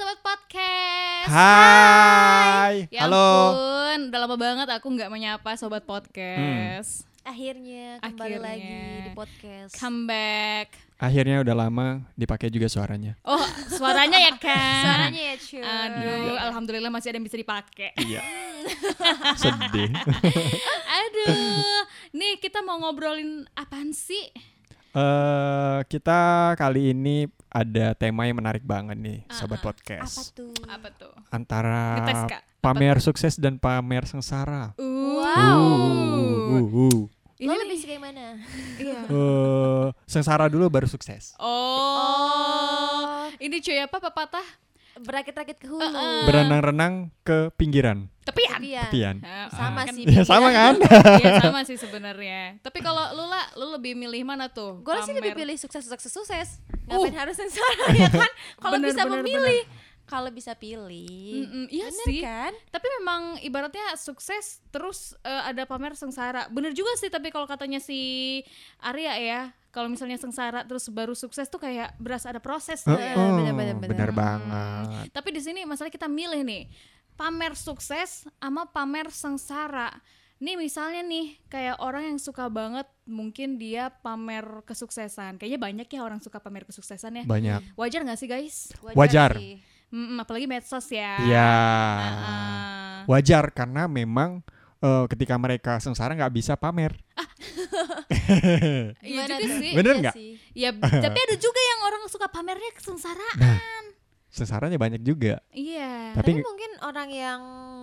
sobat podcast. Hai. Ya Halo. ampun, udah lama banget aku nggak menyapa sobat podcast. Akhirnya kembali Akhirnya. lagi di podcast. Come back. Akhirnya udah lama dipakai juga suaranya. Oh, suaranya ya kan? Suaranya ya cuy. Aduh, alhamdulillah masih ada yang bisa dipakai. Iya. Sedih. Aduh, nih kita mau ngobrolin apaan sih? Eh kita kali ini ada tema yang menarik banget nih, sobat Ah, ah. Apa podcast. tuh? Apa tuh? Antara Ngetes kak. pamer sukses dan pamer sengsara. Wow. Uh, uh, uh. Lo Ini lebih suka yang mana? Iya. Eh, sengsara dulu baru sukses. Oh. Ini cuy apa pepatah? Berakit-rakit ke hulu. Uh-uh. Berenang-renang ke pinggiran. Tepian. Tepian. Tepian. Ah, Sama kan- sih. Ya sama kan? Iya sama sih sebenarnya. Tapi kalau lu lah, lu lebih milih mana tuh? Gue sih lebih pilih sukses sukses sukses. Uh. Ngapain harus sengsara ya kan? Kalau Bener, bisa bener, memilih. Kalau bisa pilih. Mm-mm, iya Bener sih. kan? Tapi memang ibaratnya sukses terus eh, ada pamer sengsara. Bener juga sih tapi kalau katanya si Arya ya, kalau misalnya sengsara terus baru sukses tuh kayak berasa ada proses. ya. Oh, bener, bener, bener. bener banget. Tapi di sini masalah kita milih nih pamer sukses sama pamer sengsara. Nih misalnya nih kayak orang yang suka banget mungkin dia pamer kesuksesan. Kayaknya banyak ya orang suka pamer kesuksesan ya. Banyak. Wajar nggak sih guys? Wajar. sih. Mm, apalagi medsos ya. Ya. Ah. Wajar karena memang eh, ketika mereka sengsara nggak bisa pamer. Iya juga sih. Bener Iya nggak? sih. Ya, tapi ada juga yang orang suka pamernya kesengsaraan. Nah, sengsaranya banyak juga. Iya. Tapi, Tapi mungkin orang yang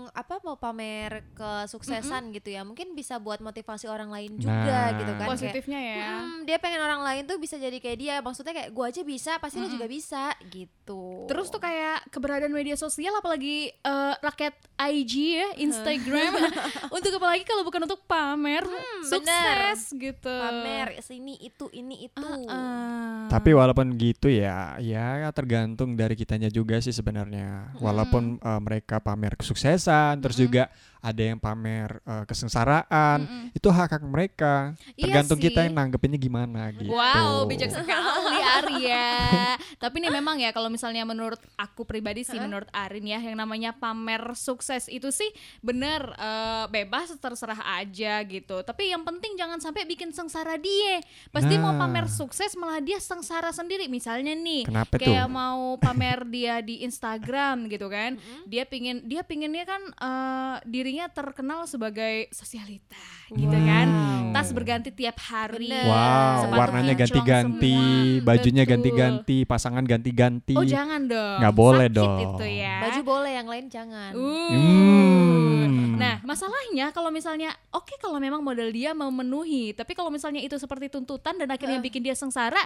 apa mau pamer kesuksesan gitu ya, mungkin bisa buat motivasi orang lain juga Nah. gitu kan. Kayak, Positifnya ya. "Hmm, dia pengen orang lain tuh bisa jadi kayak dia. Maksudnya kayak gua aja bisa, pasti lo Mm-mm. juga bisa gitu. Terus tuh kayak keberadaan media sosial apalagi eh, rakyat IG ya, Instagram. untuk apalagi kalau bukan untuk pamer, sukses gitu. pamer sini itu ini itu. Ah. tapi walaupun gitu ya, ya tergantung dari kitanya juga sih sebenarnya. Walaupun eh, mereka pamer kesuksesan, terus juga ada yang pamer eh, kesengsaraan, Mm-mm. itu hak hak mereka. Iya Tergantung kita sih. yang nanggepinnya gimana gitu. Wow, bijak sekali Arya. Tapi nih memang ya kalau misalnya menurut aku pribadi sih menurut Arin ya yang namanya pamer sukses itu sih bener eh, bebas terserah aja gitu. Tapi yang penting jangan sampai bikin sengsara dia. Pasti mau Nah. pamer sukses malah dia sengsara sendiri. Misalnya nih Kenapa tuh? kayak mau pamer dia di Instagram gitu kan. Dia pingin dia pinginnya kan eh, dirinya terkenal sebagai sosialita gitu kan. Tas berganti tiap hari. Wow, Sepatu warnanya ganti-ganti, bajunya ganti-ganti, pasangan ganti-ganti. Oh jangan dong. Nggak boleh Sakit dong. itu ya. Baju boleh, yang lain jangan. Uh. Hmm. Nah, masalahnya kalau misalnya oke kalau memang model dia memenuhi, tapi kalau misalnya itu seperti tuntutan dan akhirnya bikin dia sengsara,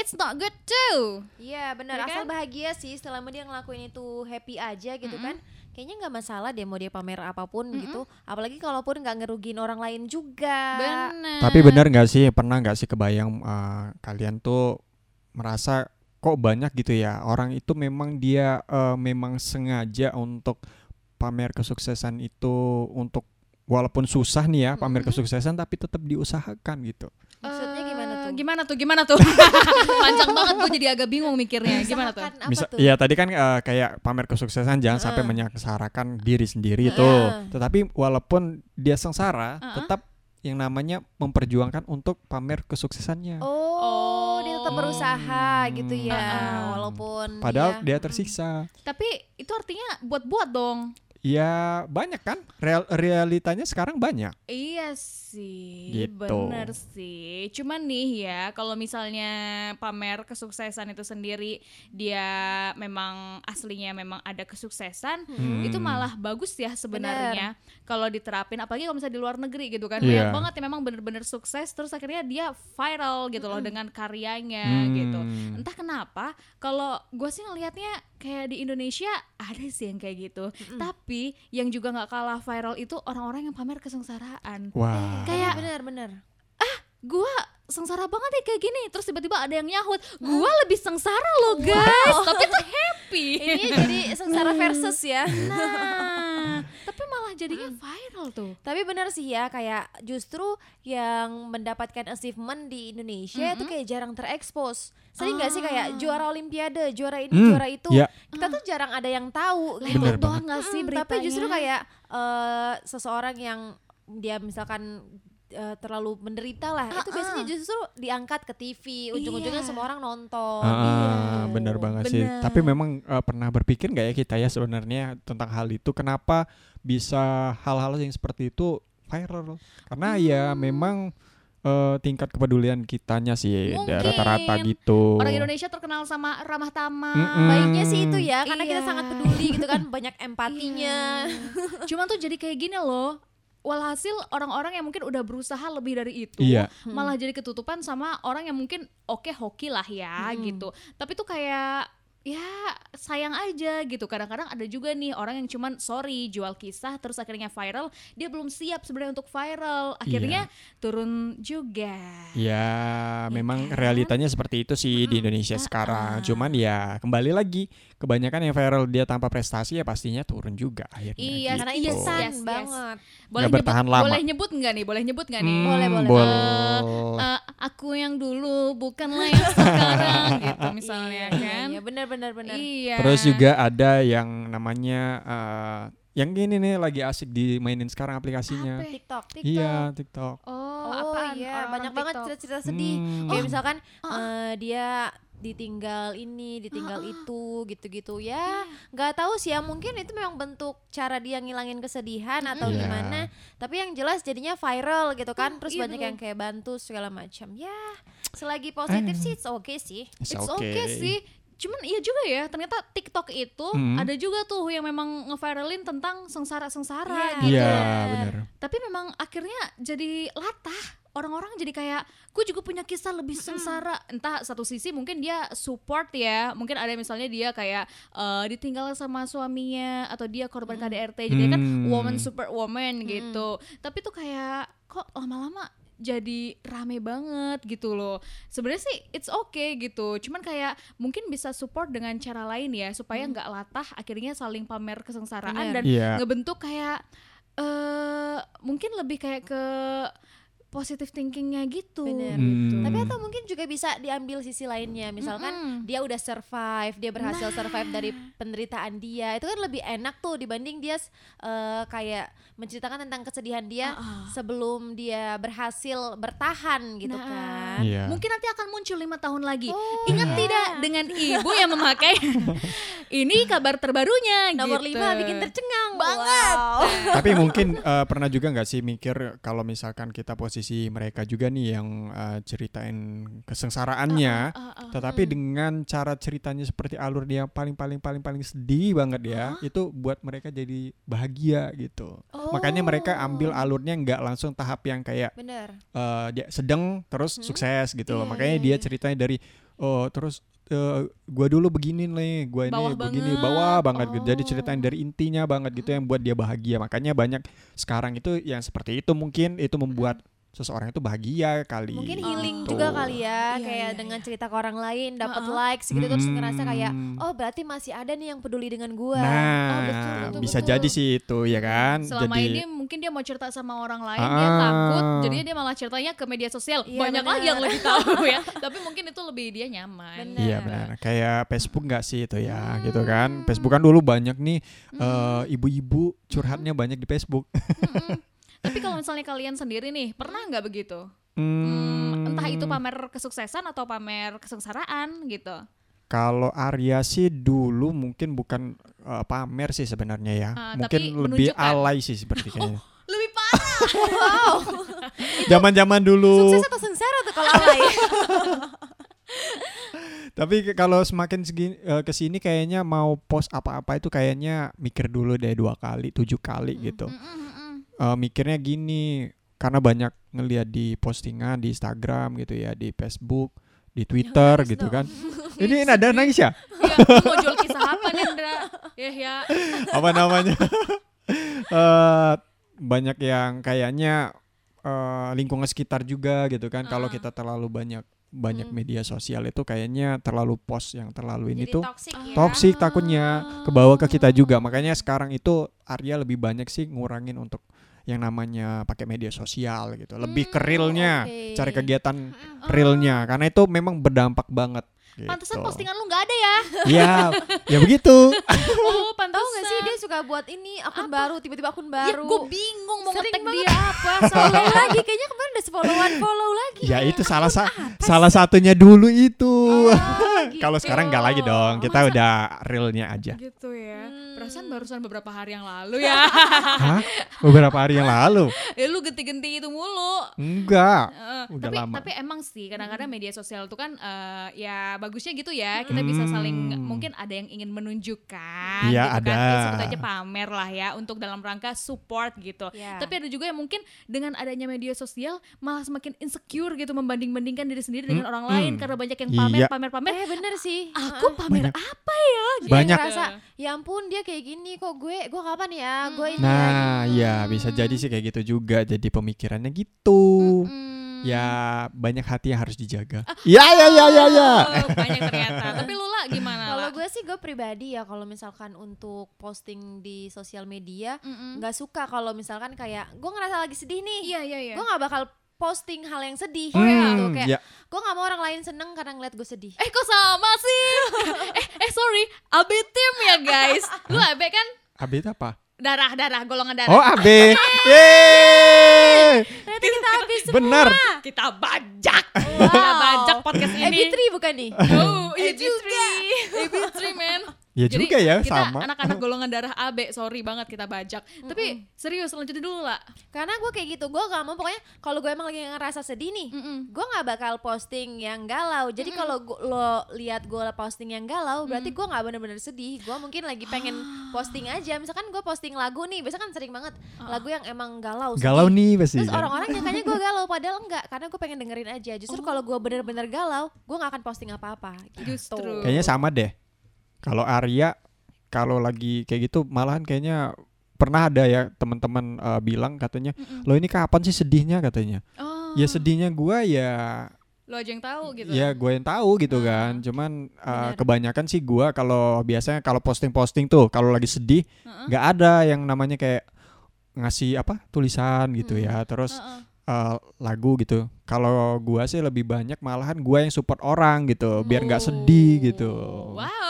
it's not good too. Iya benar, Ya asal kan? bahagia sih selama dia ngelakuin itu happy aja gitu kan. Kayaknya nggak masalah deh mau dia pamer apa pun gitu. Apalagi kalaupun nggak ngerugiin orang lain juga. Benar. Tapi benar nggak sih pernah nggak sih kebayang eh, kalian tuh merasa kok banyak gitu ya orang itu memang dia eh, memang sengaja untuk pamer kesuksesan itu untuk walaupun susah nih ya pamer kesuksesan tapi tetap diusahakan gitu. Tuh? Eh, Gimana tuh? Gimana tuh? Panjang banget gue jadi agak bingung mikirnya. Gimana tuh? Bisa, iya tadi kan eh, kayak pamer kesuksesan jangan sampai Heeh. menyengsarakan diri sendiri Heeh. tuh. Tetapi walaupun dia sengsara, Heeh. tetap yang namanya memperjuangkan untuk pamer kesuksesannya. Oh, dia tetap Oh. berusaha gitu ya, Heeh. walaupun Padahal iya. dia tersiksa. Tapi itu artinya buat-buat dong. Ya banyak kan Real, realitanya sekarang banyak. Iya sih, Gitu. bener sih. Cuman nih ya, kalau misalnya pamer kesuksesan itu sendiri dia memang aslinya memang ada kesuksesan, Hmm. itu malah bagus ya sebenarnya kalau diterapin. Apalagi kalau misalnya di luar negeri gitu kan, Iya. banyak banget yang memang bener-bener sukses, terus akhirnya dia viral gitu loh dengan karyanya Hmm. gitu. Entah kenapa, kalau gue sih ngelihatnya kayak di Indonesia ada sih yang kayak gitu. Tapi yang juga nggak kalah viral itu orang-orang yang pamer kesengsaraan. Wah. Kayak benar-benar. gua sengsara banget ya kayak gini terus tiba-tiba ada yang nyahut gua lebih sengsara loh guys tapi tuh happy Ini jadi sengsara versus ya. nah Tapi malah jadinya viral tuh. Tapi benar sih ya kayak justru yang mendapatkan achievement di Indonesia itu kayak jarang terekspos. Sering nggak sih kayak juara olimpiade, juara ini, Hmm, juara itu. ya. Kita tuh jarang ada yang tahu gitu. Bener itu banget. nggak sih Mm, beritanya? tapi justru kayak eh, seseorang yang dia misalkan eh, terlalu menderita lah itu biasanya justru diangkat ke TV ujung-ujungnya Iya. semua orang nonton Ah, Iya. bener banget sih. bener. Tapi memang eh, pernah berpikir nggak ya kita ya sebenarnya tentang hal itu? Kenapa bisa hal-hal yang seperti itu viral? Karena ya memang eh, tingkat kepedulian kitanya sih rata-rata gitu. Orang Indonesia terkenal sama ramah tamah. Mm-mm. baiknya sih itu ya karena kita Iya. sangat peduli gitu kan banyak empatinya Iya. Cuman tuh jadi kayak gini loh. Walhasil orang-orang yang mungkin udah berusaha lebih dari itu Iya. malah jadi ketutupan sama orang yang mungkin oke hoki lah ya Hmm. gitu. Tapi tuh kayak ya sayang aja gitu. Kadang-kadang ada juga nih orang yang cuman sorry jual kisah terus akhirnya viral, dia belum siap sebenarnya untuk viral. Akhirnya turun juga. Ya, memang kan? realitanya seperti itu sih di Indonesia sekarang. Cuman ya kembali lagi, kebanyakan yang viral dia tanpa prestasi ya pastinya turun juga akhirnya. Iya, gitu. karena Yes, instan yes, yes. banget Boleh Nggak bertahan nyebut, lama. Boleh nyebut nggak nih? Boleh nyebut nggak nih? Hmm, Boleh, boleh. boleh. Eh, aku yang dulu bukanlah yang sekarang gitu misalnya Iya, kan. iya, benar benar benar Iya. Terus juga ada yang namanya eh, yang gini nih lagi asik dimainin sekarang aplikasinya. Apa? TikTok TikTok Iya, TikTok. Oh, Oh apaan? iya, banyak banget TikTok. cerita-cerita sedih. Hmm. Kayak misalkan eh, dia ditinggal ini, ditinggal Ah, itu, gitu-gitu Iya. ya. nggak tahu sih ya, mungkin itu memang bentuk cara dia ngilangin kesedihan atau Iya. gimana. Tapi yang jelas jadinya viral gitu kan. Terus iya banyak yang kayak bantu segala macam. Ya, selagi positif Eh. sih it's okay sih. It's It's okay. okay sih. Cuman iya juga ya, ternyata TikTok itu Hmm. ada juga tuh yang memang ngeviralin tentang sengsara-sengsara Iya. gitu. Iya, benar. Tapi memang akhirnya jadi latah. Orang-orang jadi kayak, gue juga punya kisah lebih sengsara. Entah satu sisi mungkin dia support ya, mungkin ada misalnya dia kayak eh, ditinggal sama suaminya atau dia korban KDRT, jadi kan Hmm. woman super woman gitu. Tapi tuh kayak kok lama-lama jadi rame banget gitu loh. Sebenarnya sih it's okay gitu. Cuman kayak mungkin bisa support dengan cara lain ya supaya nggak latah akhirnya saling pamer kesengsaraan Bener. dan Iya. ngebentuk kayak eh mungkin lebih kayak ke positive thinkingnya gitu. Bener. gitu. Hmm. Tapi atau mungkin juga bisa diambil sisi lainnya. Misalkan Mm-mm. dia udah survive, dia berhasil survive dari penderitaan dia. Itu kan lebih enak tuh dibanding dia eh, kayak menceritakan tentang kesedihan dia Ah, sebelum dia berhasil bertahan gitu Nah, kan. Iya. Mungkin nanti akan muncul lima tahun lagi. Oh, Ingat iya. tidak dengan ibu yang memakai ini kabar terbarunya Nomor gitu. lima bikin tercengang Banget. Wow. Tapi mungkin eh, pernah juga nggak sih mikir kalau misalkan kita posisi mereka juga nih yang eh, ceritain kesengsaraannya, Ah, ah. tetapi dengan cara ceritanya seperti alur dia paling paling paling paling sedih banget ya, itu buat mereka jadi bahagia gitu. Makanya mereka ambil alurnya nggak langsung tahap yang kayak Bener. eh, dia sedang terus sukses gitu loh. Iya, Makanya iya, dia iya. ceritanya dari oh terus eh, gua dulu begini nih, gua ini Bawah begini banget. bawah banget gitu. Jadi Oh. ceritain dari intinya banget gitu yang buat dia bahagia. Makanya banyak sekarang itu yang seperti itu mungkin itu membuat seseorang itu bahagia kali. Mungkin Oh. healing Gitu. juga kali ya, Iya, kayak iya, dengan iya. cerita ke orang lain dapat Uh-uh. likes gitu terus Mm-mm. ngerasa kayak oh berarti masih ada nih yang peduli dengan gua. Nah, Oh, betul, betul, bisa betul. jadi sih itu ya kan. Selama jadi ini mungkin dia mau cerita sama orang lain dia Ah. takut jadinya dia malah ceritanya ke media sosial Iya, banyak bener. lagi yang lebih tahu ya tapi mungkin itu lebih dia nyaman Bener. Iya benar. Kayak Facebook nggak sih itu ya, gitu kan? Facebook kan dulu banyak nih eh, ibu-ibu curhatnya banyak di Facebook. Mm-mm. Tapi kalau misalnya kalian sendiri nih pernah nggak begitu Hmm, entah itu pamer kesuksesan atau pamer kesengsaraan gitu Kalau Arya sih dulu mungkin bukan eh, pamer sih sebenarnya ya. Ah, mungkin lebih alay sih seperti kayaknya. lebih parah Wow. Zaman-zaman dulu. Sukses atau sengsara tuh kalau alay? Tapi ke- kalau semakin segi, eh, ke sini kayaknya mau post apa-apa itu kayaknya mikir dulu deh dua kali, tujuh kali gitu. Mm-mm, mm-mm. Eh, mikirnya gini, karena banyak ngelihat di postingan di Instagram gitu ya, di Facebook, di Twitter nangis gitu dong. kan. Ini ada nangis ya? ya mau jual kisah apa nih Indra ya ya apa namanya Eh, banyak yang kayaknya eh, lingkungan sekitar juga gitu kan kalau Ah. kita terlalu banyak banyak Mm. media sosial itu kayaknya terlalu post yang terlalu ini Jadi tuh toxic ya. toxic takutnya ke bawah ke kita juga. Makanya sekarang itu Arya lebih banyak sih ngurangin untuk yang namanya pakai media sosial gitu. Lebih ke Hmm, realnya, oke. cari kegiatan realnya karena itu memang berdampak banget. Gitu. Pantesan postingan lu nggak ada ya? Iya, ya begitu. Oh, pantesan. Tahu gak sih dia suka buat ini akun baru tiba-tiba akun Ya, baru. gue bingung mau ngetek dia apa. follow lagi kayaknya kemarin udah followan follow lagi. ya itu salah sa salah satunya dulu itu. Oh, Kalau gitu. sekarang nggak lagi dong, kita Masa- udah realnya aja. gitu ya. Hmm. Perasaan barusan beberapa hari yang lalu ya. Hah? Beberapa hari yang lalu? ya lu genti-genti itu mulu. Enggak. Eh, Udah tapi lama. tapi emang sih kadang-kadang media sosial itu kan eh, ya bagusnya gitu ya kita bisa saling Hmm. mungkin ada yang ingin menunjukkan Iya, gitu kan ada. ya, sebut aja pamer lah ya untuk dalam rangka support gitu Ya. tapi ada juga yang mungkin dengan adanya media sosial malah semakin insecure gitu membanding-bandingkan diri sendiri dengan Hmm, orang lain hmm. karena banyak yang pamer pamer pamer Eh bener sih. aku pamer Banyak. apa ya gitu. Banyak. Ngerasa, ya ampun dia kayak gini kok gue gue kapan ya gue ini Nah, lagi. ya bisa jadi sih kayak gitu juga. Jadi pemikirannya gitu. Mm-mm. Ya banyak hati yang harus dijaga. Ya ya ya ya ya. Oh, banyak ternyata tapi lu lah gimana Kalau gue sih gue pribadi ya kalau misalkan untuk posting di sosial media nggak suka kalau misalkan kayak gue ngerasa lagi sedih nih. iya iya iya Gue nggak bakal posting hal yang sedih Hmm, gitu kayak ya. gue nggak mau orang lain seneng karena ngeliat gue sedih. Eh kok sama sih? eh eh sorry, AB tim ya guys. Lu AB kan AB itu apa? Darah darah golongan darah. Oh AB. Yeay. Ternyata kita habis semua. Benar. Kita bajak. Wow. Kita bajak podcast ini. AB3 bukan nih? Oh, iya AB3. juga. AB3 man. Ya Jadi juga ya kita sama. anak-anak golongan darah AB, sorry banget kita bajak. Tapi serius lanjutin dulu lah. Karena gue kayak gitu, gue gak mau pokoknya kalau gue emang lagi ngerasa sedih nih, Mm-mm. gue nggak bakal posting yang galau. Jadi kalau gua- lo lihat gue posting yang galau, berarti gue nggak bener-bener sedih. Gue mungkin lagi pengen posting aja. Misalkan gue posting lagu nih, biasa kan sering banget lagu yang emang galau. sedih. Galau nih pasti. Terus orang-orang nyangkanya gue galau, padahal enggak. Karena gue pengen dengerin aja. Justru kalau gue bener-bener galau, gue nggak akan posting apa-apa. Gitu. Justru. Kayaknya sama deh. Kalau Arya kalau lagi kayak gitu malahan kayaknya pernah ada ya teman-teman eh, bilang katanya, Mm-mm. "Lo ini kapan sih sedihnya?" katanya. Oh, Ya sedihnya gua ya Lu aja yang tahu gitu. ya gue yang tahu gitu kan. Cuman Benar. kebanyakan sih gua kalau biasanya kalau posting-posting tuh kalau lagi sedih nggak ada yang namanya kayak ngasih apa tulisan gitu ya. Terus Heeh. eh, lagu gitu. Kalau gua sih lebih banyak malahan gua yang support orang gitu, biar nggak sedih gitu. Wow.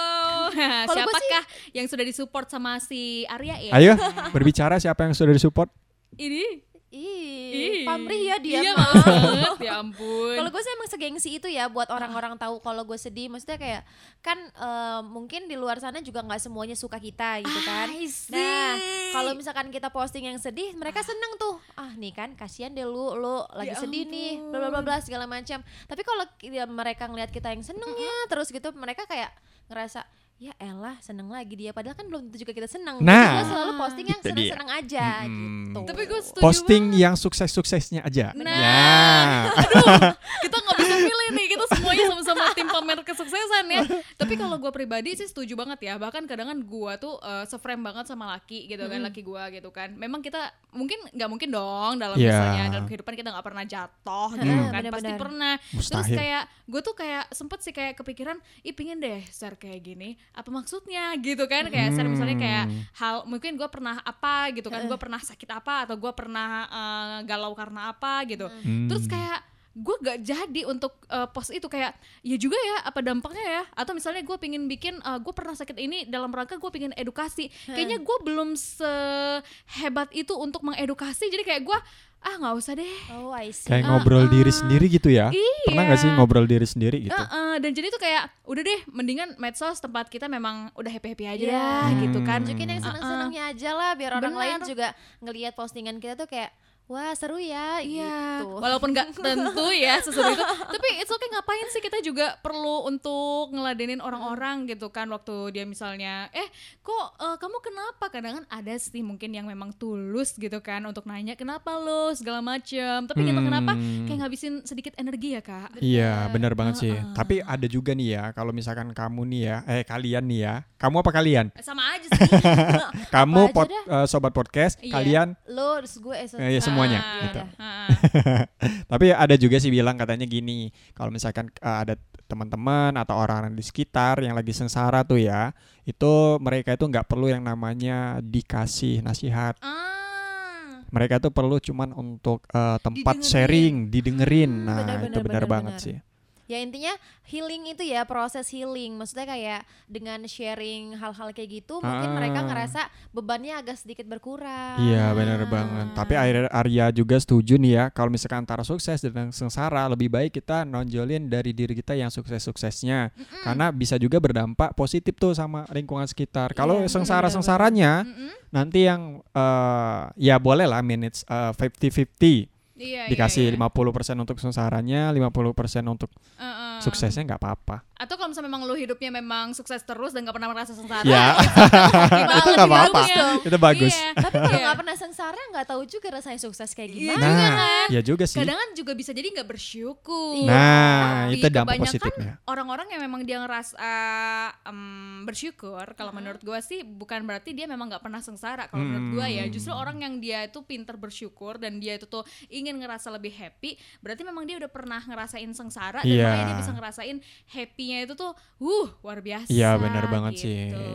Siapakah yang sudah disupport sama si Arya ya? Ayo berbicara siapa yang sudah disupport? Ini. Ih, pamrih ya dia. Iya banget ya ampun. Kalau gue sih emang segengsi itu ya buat orang-orang tahu kalau gue sedih. Maksudnya kayak kan eh, mungkin di luar sana juga nggak semuanya suka kita gitu kan. I see. Nah, kalau misalkan kita posting yang sedih, mereka seneng tuh. Ah, nih kan, kasihan deh lu, lu lagi Ya sedih nih, bla bla bla bla segala macam. Tapi kalau ya mereka ngelihat kita yang senengnya terus gitu, mereka kayak ngerasa ya elah seneng lagi dia padahal kan belum tentu juga kita seneng Nah. Jadi gue selalu posting yang Itu dia. seneng-seneng aja Mm-mm. gitu Tapi gue setuju Posting banget. yang sukses-suksesnya aja. Nah. Ya. kita nggak bisa pilih nih kita semuanya sama-sama tim pamer kesuksesan ya tapi kalau gue pribadi sih setuju banget ya bahkan kadang kan gue tuh uh, seframe banget sama laki gitu kan laki gue gitu kan memang kita mungkin nggak mungkin dong dalam Iya. misalnya dalam kehidupan kita nggak pernah jatuh gitu Hmm. kan pasti Benar-benar. pernah terus Mustahil. kayak gue tuh kayak sempet sih kayak kepikiran ih pingin deh share kayak gini apa maksudnya gitu kan kayak share misalnya kayak Hmm. hal mungkin gue pernah apa gitu kan gue pernah sakit apa atau gue pernah uh, galau karena apa gitu. Hmm. terus kayak gue gak jadi untuk uh, post itu kayak ya juga ya apa dampaknya ya? Atau misalnya gue pingin bikin gue pernah sakit ini dalam rangka gue pingin edukasi. Kayaknya gue belum sehebat itu untuk mengedukasi. Jadi kayak gue ah nggak usah deh oh I see kayak Ah, ngobrol ah. diri sendiri gitu ya. Pernah gak sih Iya. ngobrol diri sendiri gitu? Heeh, dan jadi tuh kayak udah deh mendingan medsos tempat kita memang udah happy happy aja Iya. dah gitu kan Hmm. tunjukin yang Uh-uh. seneng-senengnya aja lah biar orang Benar. lain juga ngelihat postingan kita tuh kayak wah seru ya Iya, gitu walaupun nggak tentu ya sesuatu itu, tapi it's okay ngapain sih kita juga perlu untuk ngeladenin orang-orang gitu kan waktu dia misalnya, eh kok eh, kamu kenapa? Kadang kan ada sih mungkin yang memang tulus gitu kan untuk nanya kenapa lo segala macem, tapi kita kenapa Hmm. kayak ngabisin sedikit energi ya kak? Iya, benar banget sih. Heeh. Tapi ada juga nih ya, kalau misalkan kamu nih ya, eh kalian nih ya, kamu apa kalian? Eh, Sama aja sih. Kamu aja pod- dah. eh, sobat podcast, Iya. kalian lo terus gue eh, eh, ya semua semuanya Ah, gitu. ah. Tapi ada juga sih bilang katanya gini, kalau misalkan uh, ada teman-teman atau orang-orang di sekitar yang lagi sengsara tuh ya, itu mereka itu nggak perlu yang namanya dikasih nasihat. Ah. Mereka tuh perlu cuman untuk uh, tempat Didengerin. sharing, didengerin. Hmm, nah, benar, itu benar, banget benar. sih. Ya intinya healing itu ya proses healing. Maksudnya kayak dengan sharing hal-hal kayak gitu mungkin mereka Ah. ngerasa bebannya agak sedikit berkurang. Iya benar banget. Tapi Ar- Arya juga setuju nih ya kalau misalkan antara sukses dan sengsara lebih baik kita nonjolin dari diri kita yang sukses-suksesnya karena bisa juga berdampak positif tuh sama lingkungan sekitar. Kalau Iya, sengsara-sengsaranya Mm-mm. nanti yang eh, ya boleh lah manage eh, 50-50 Iya, dikasih iya, iya. 50% untuk sengsaranya, 50% untuk Uh-uh. suksesnya nggak apa-apa. Atau kalau misalnya memang lu hidupnya memang sukses terus dan gak pernah merasa sengsara, Ya. gimana? itu nggak apa-apa. Itu bagus. Iya. Tapi kalau Iya. nggak pernah sengsara nggak tahu juga rasanya sukses kayak Iya gimana. juga Nah, kan. ya juga sih. Kadang kan juga bisa jadi nggak bersyukur. Nah, Tapi itu dampak positifnya. Orang-orang yang memang dia ngerasa em, bersyukur, kalau menurut gua sih bukan berarti dia memang nggak pernah sengsara. Kalau menurut gua ya, Hmm. justru orang yang dia itu pinter bersyukur dan dia itu tuh ingin ngerasa lebih happy, berarti memang dia udah pernah ngerasain sengsara dan Iya. makanya dia bisa ngerasain happy-nya itu tuh, uh, luar biasa. Iya, benar banget sih. gitu.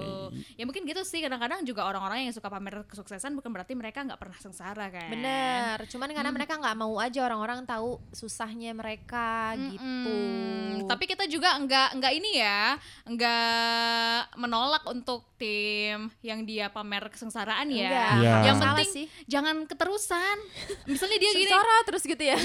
Ya mungkin gitu sih. Kadang-kadang juga orang-orang yang suka pamer kesuksesan bukan berarti mereka nggak pernah sengsara kan. Bener, cuman karena mereka nggak mau aja orang-orang tahu susahnya mereka gitu. Mm-mm. Tapi kita juga enggak enggak ini ya, enggak menolak untuk tim yang dia pamer kesengsaraan ya. Enggak, Iya. nggak Yang masalah penting sih. jangan keterusan. Misalnya dia gini, Sengsara terus gitu ya.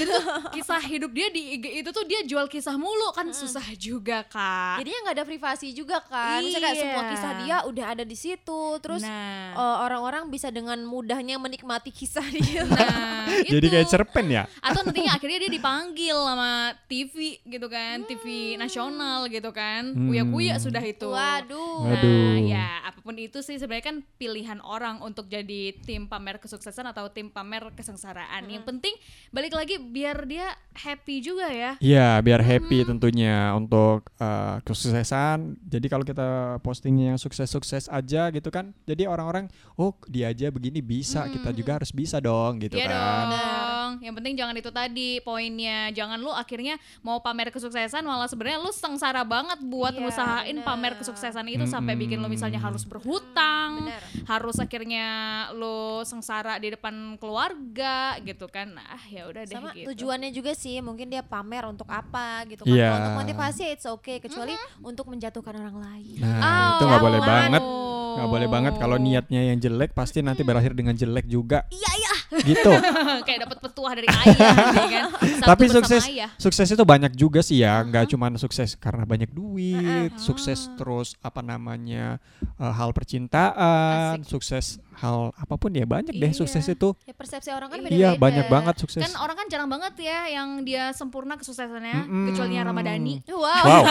kisah hidup dia di IG itu tuh dia jual kisah mulu kan susah juga kak. Jadinya nggak ada privasi juga kan. Misalnya kayak Iya. semua kisah dia udah ada di situ. Terus nah, eh, orang-orang bisa dengan mudahnya menikmati kisah dia. nah Jadi kayak cerpen ya. atau nantinya akhirnya dia dipanggil sama TV gitu kan, TV Hmm. nasional gitu kan, Hmm. kuya-kuya sudah itu. Waduh. Waduh. Nah, ya apa pun itu sih sebenarnya kan pilihan orang untuk jadi tim pamer kesuksesan atau tim pamer kesengsaraan. Yang penting balik lagi biar dia happy juga ya. Iya, biar Hmm. happy tentunya untuk eh, kesuksesan. Jadi kalau kita postingnya yang sukses-sukses aja gitu kan, jadi orang-orang, oh dia aja begini bisa, kita juga harus bisa dong gitu Iya kan. dong. Yang penting jangan itu tadi poinnya. Jangan lu akhirnya mau pamer kesuksesan malah sebenarnya lu sengsara banget buat Iya, ngusahain bener. pamer kesuksesan itu sampai bikin lu misalnya harus berhutang, Bener. harus akhirnya lu sengsara di depan keluarga gitu kan. Ah ya udah deh Sama gitu. tujuannya juga sih mungkin dia pamer untuk apa gitu kan. Kalau untuk motivasi it's okay kecuali untuk menjatuhkan orang lain. Nah, Oh, itu nggak boleh banget. Nggak boleh banget kalau niatnya yang jelek pasti nanti berakhir dengan jelek juga. Iya iya. Gitu. kayak dapat petuah dari ayah gitu kan. Sabtu Tapi sukses ayah. sukses itu banyak juga sih ya, nggak cuma sukses karena banyak duit, sukses terus apa namanya eh, hal percintaan, sukses hal apa pun ya banyak deh Iya. sukses itu. Ya persepsi orang kan beda-beda. Iya banyak banget sukses. Kan orang kan jarang banget ya yang dia sempurna kesuksesannya Mm-mm. kecuali yang Ramadhani. Wow. Wow,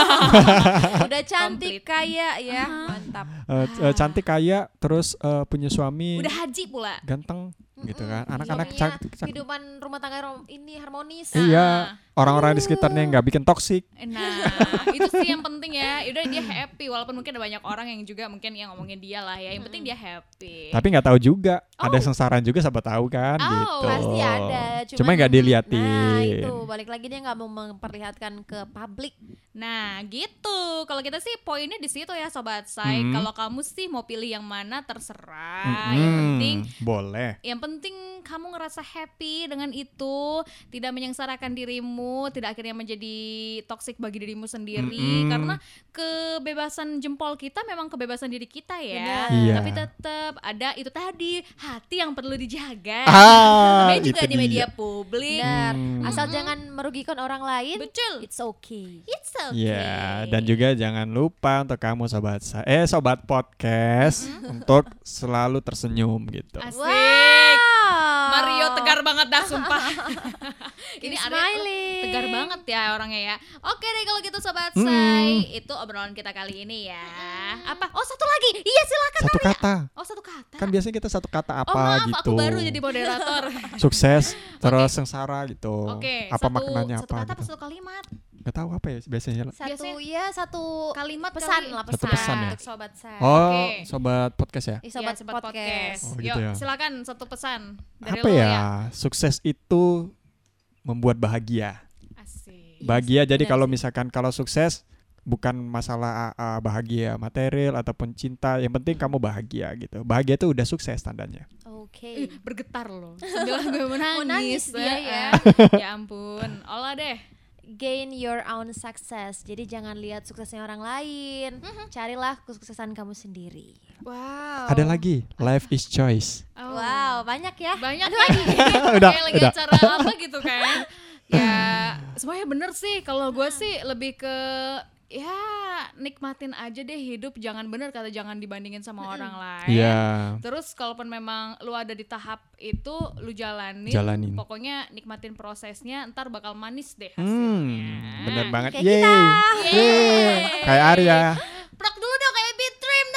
Udah cantik kaya ya. Mantap. eh, eh, cantik kaya, terus eh, punya suami Udah haji pula. ganteng gitu kan, anak-anak cantik. Kehidupan rumah tangga rom- ini harmonis. Iya, orang-orang di sekitarnya nggak bikin toksik. Nah, itu sih yang penting ya. Udah dia happy walaupun mungkin ada banyak orang yang juga mungkin yang ngomongin dia lah ya. Yang penting dia happy. Tapi nggak tahu juga, ada sengsaraan juga siapa tahu kan Oh, gitu. Pasti ada. Cuma nggak diliatin. Nah itu balik lagi dia nggak mau memperlihatkan ke publik. Nah, gitu. Kalau kita sih poinnya di situ ya sobat say. Hmm. Kalau kamu sih mau pilih yang mana terserah. Yang Mm-mm, penting boleh. yang penting kamu ngerasa happy dengan itu, tidak menyengsarakan dirimu, tidak akhirnya menjadi toksik bagi dirimu sendiri Mm-mm. karena kebebasan jempol kita memang kebebasan diri kita ya. Benar. Iya. Tapi tetap ada itu tadi, hati yang perlu dijaga. Ah, Namanya juga di media dia. publik. Benar. Hmm. Asal jangan merugikan orang lain. Betul. It's okay. It's okay. Iya, dan juga jangan lupa untuk kamu sobat sa- eh sobat podcast untuk selalu tersenyum gitu. Asik. Wow. Mario tegar banget dah sumpah. Ini smiling. tegar banget ya orangnya ya. Oke deh kalau gitu sobat Hmm. say, itu obrolan kita kali ini ya. Apa? Oh satu lagi. Iya silakan. Satu kata. Oh satu kata. Kan biasanya kita satu kata apa oh maaf gitu. aku baru jadi moderator. Sukses terus sengsara gitu. Oke. Apa satu, maknanya satu apa kata apa gitu. satu kalimat? Nggak tahu apa ya biasanya Satu Biasanya- ya satu Kalimat pesan kali. lah Satu pesan, pesan ya? untuk sobat saya. oh Oke. sobat podcast ya Ya, sobat, sobat podcast. Oh, Yuk, gitu ya. silakan satu pesan dari apa lo ya sukses itu membuat bahagia Asik. bahagia jadi benar kalau misalkan kalau sukses bukan masalah uh, uh, bahagia material ataupun cinta yang penting kamu bahagia gitu bahagia itu udah sukses tandanya Oke. Ih, bergetar loh sambil gue menangis, Mau nangis dia Eh, ya. ya ampun olah deh Gain your own success. Jadi jangan lihat suksesnya orang lain. Mhm. Carilah kesuksesan kamu sendiri. wow ada lagi life is choice Oh. Wow, banyak ya. banyak Ada ya. lagi. Udah, kayak lagi udah. acara apa gitu kan ya semuanya bener sih kalau gue sih lebih ke ya nikmatin aja deh hidup. Jangan bener kata jangan dibandingin sama orang lain. Iya. Terus kalaupun memang lu ada di tahap itu lu jalanin, Jalanin. pokoknya nikmatin prosesnya ntar bakal manis deh hmm hasilnya. bener banget. Kayak Yeay. Yeay. kayak Arya Plok dulu dong kayak beat dream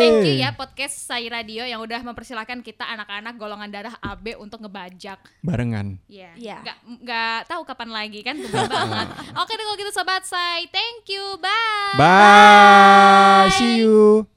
Thank you ya podcast Sai Radio yang udah mempersilahkan kita anak-anak golongan darah AB untuk ngebajak. barengan Iya. Iya. Nggak nggak tahu kapan lagi kan tunggu banget. Oke deh kalau gitu sobat Sai. Thank you. Bye. bye see you